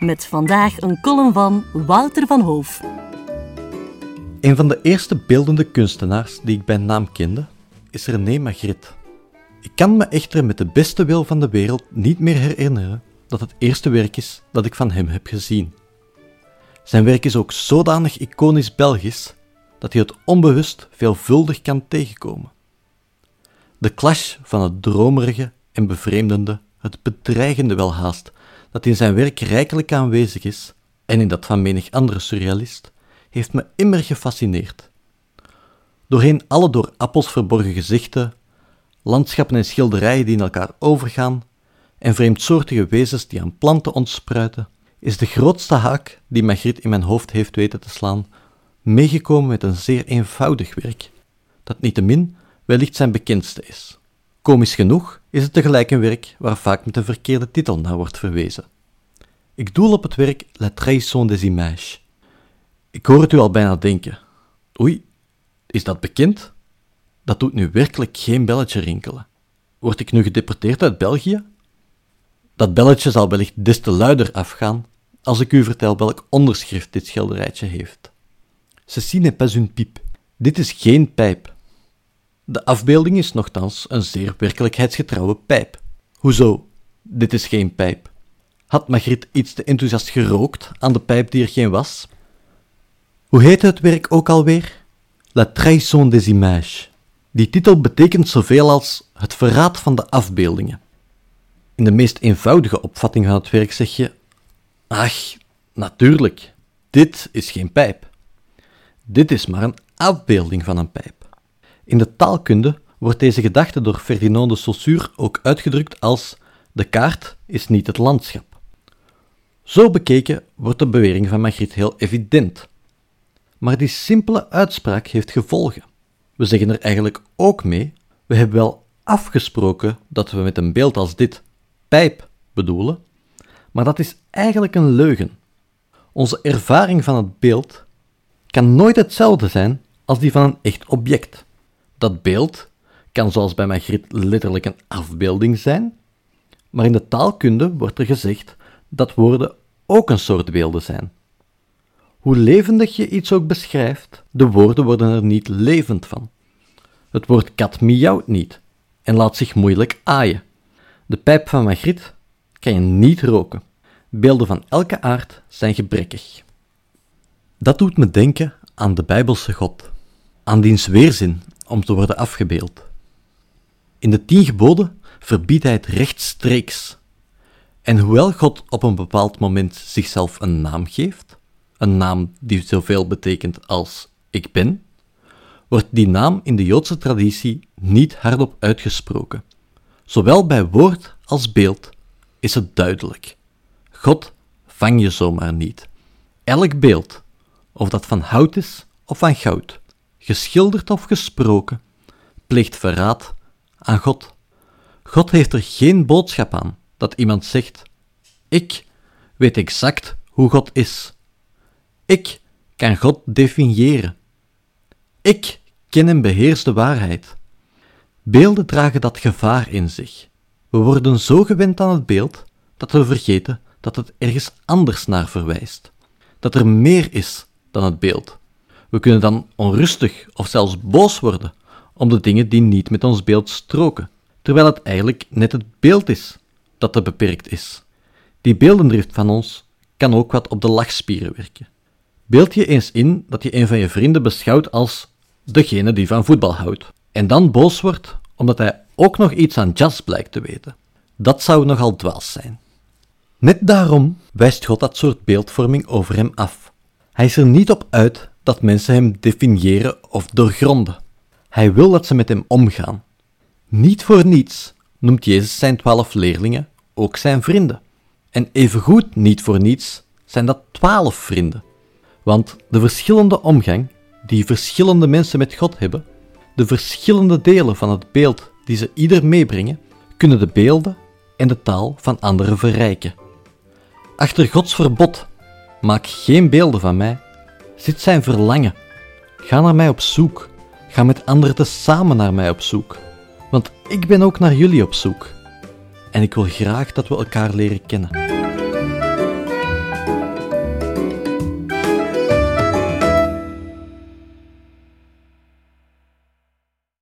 Met vandaag een column van Wouter van Hoof. Een van de eerste beeldende kunstenaars die ik bij naam kende, is René Magritte. Ik kan me echter met de beste wil van de wereld niet meer herinneren dat het eerste werk is dat ik van hem heb gezien. Zijn werk is ook zodanig iconisch Belgisch dat je het onbewust veelvuldig kan tegenkomen. De clash van het dromerige en bevreemdende, het bedreigende welhaast, dat in zijn werk rijkelijk aanwezig is, en in dat van menig andere surrealist, heeft me immer gefascineerd. Doorheen alle door appels verborgen gezichten, landschappen en schilderijen die in elkaar overgaan, en vreemdsoortige wezens die aan planten ontspruiten, is de grootste haak die Magritte in mijn hoofd heeft weten te slaan, meegekomen met een zeer eenvoudig werk, dat niettemin wellicht zijn bekendste is. Komisch genoeg is het tegelijk een werk waar vaak met een verkeerde titel naar wordt verwezen. Ik doel op het werk La Trahison des Images. Ik hoor het u al bijna denken. Oei, is dat bekend? Dat doet nu werkelijk geen belletje rinkelen. Word ik nu gedeporteerd uit België? Dat belletje zal wellicht des te luider afgaan als ik u vertel welk onderschrift dit schilderijtje heeft. Ceci n'est pas une pipe. Dit is geen pijp. De afbeelding is nogthans een zeer werkelijkheidsgetrouwe pijp. Hoezo? Dit is geen pijp. Had Magritte iets te enthousiast gerookt aan de pijp die er geen was? Hoe heette het werk ook alweer? La trahison des images. Die titel betekent zoveel als het verraad van de afbeeldingen. In de meest eenvoudige opvatting van het werk zeg je: Ach, natuurlijk, dit is geen pijp. Dit is maar een afbeelding van een pijp. In de taalkunde wordt deze gedachte door Ferdinand de Saussure ook uitgedrukt als de kaart is niet het landschap. Zo bekeken wordt de bewering van Magritte heel evident. Maar die simpele uitspraak heeft gevolgen. We zeggen er eigenlijk ook mee, we hebben wel afgesproken dat we met een beeld als dit pijp bedoelen, maar dat is eigenlijk een leugen. Onze ervaring van het beeld kan nooit hetzelfde zijn als die van een echt object. Dat beeld kan zoals bij Magritte letterlijk een afbeelding zijn, maar in de taalkunde wordt er gezegd dat woorden ook een soort beelden zijn. Hoe levendig je iets ook beschrijft, de woorden worden er niet levend van. Het woord kat miauwt niet en laat zich moeilijk aaien. De pijp van Magritte kan je niet roken. Beelden van elke aard zijn gebrekkig. Dat doet me denken aan de Bijbelse God, aan diens weerzin om te worden afgebeeld. In de tien geboden verbiedt hij het rechtstreeks. En hoewel God op een bepaald moment zichzelf een naam geeft, een naam die zoveel betekent als ik ben, wordt die naam in de Joodse traditie niet hardop uitgesproken. Zowel bij woord als beeld is het duidelijk. God vang je zomaar niet. Elk beeld, of dat van hout is of van goud, geschilderd of gesproken, pleegt verraad aan God. God heeft er geen boodschap aan dat iemand zegt: Ik weet exact hoe God is. Ik kan God definiëren. Ik ken en beheers de waarheid. Beelden dragen dat gevaar in zich. We worden zo gewend aan het beeld dat we vergeten dat het ergens anders naar verwijst. Dat er meer is dan het beeld. We kunnen dan onrustig of zelfs boos worden om de dingen die niet met ons beeld stroken, terwijl het eigenlijk net het beeld is dat te beperkt is. Die beeldendrift van ons kan ook wat op de lachspieren werken. Beeld je eens in dat je een van je vrienden beschouwt als degene die van voetbal houdt, en dan boos wordt omdat hij ook nog iets aan jazz blijkt te weten. Dat zou nogal dwaas zijn. Net daarom wijst God dat soort beeldvorming over hem af. Hij is er niet op uit dat mensen hem definiëren of doorgronden. Hij wil dat ze met hem omgaan. Niet voor niets noemt Jezus zijn twaalf leerlingen ook zijn vrienden. En evengoed niet voor niets zijn dat twaalf vrienden. Want de verschillende omgang die verschillende mensen met God hebben, de verschillende delen van het beeld die ze ieder meebrengen, kunnen de beelden en de taal van anderen verrijken. Achter Gods verbod, maak geen beelden van mij, zit zijn verlangen. Ga naar mij op zoek. Ga met anderen te samen naar mij op zoek. Want ik ben ook naar jullie op zoek. En ik wil graag dat we elkaar leren kennen.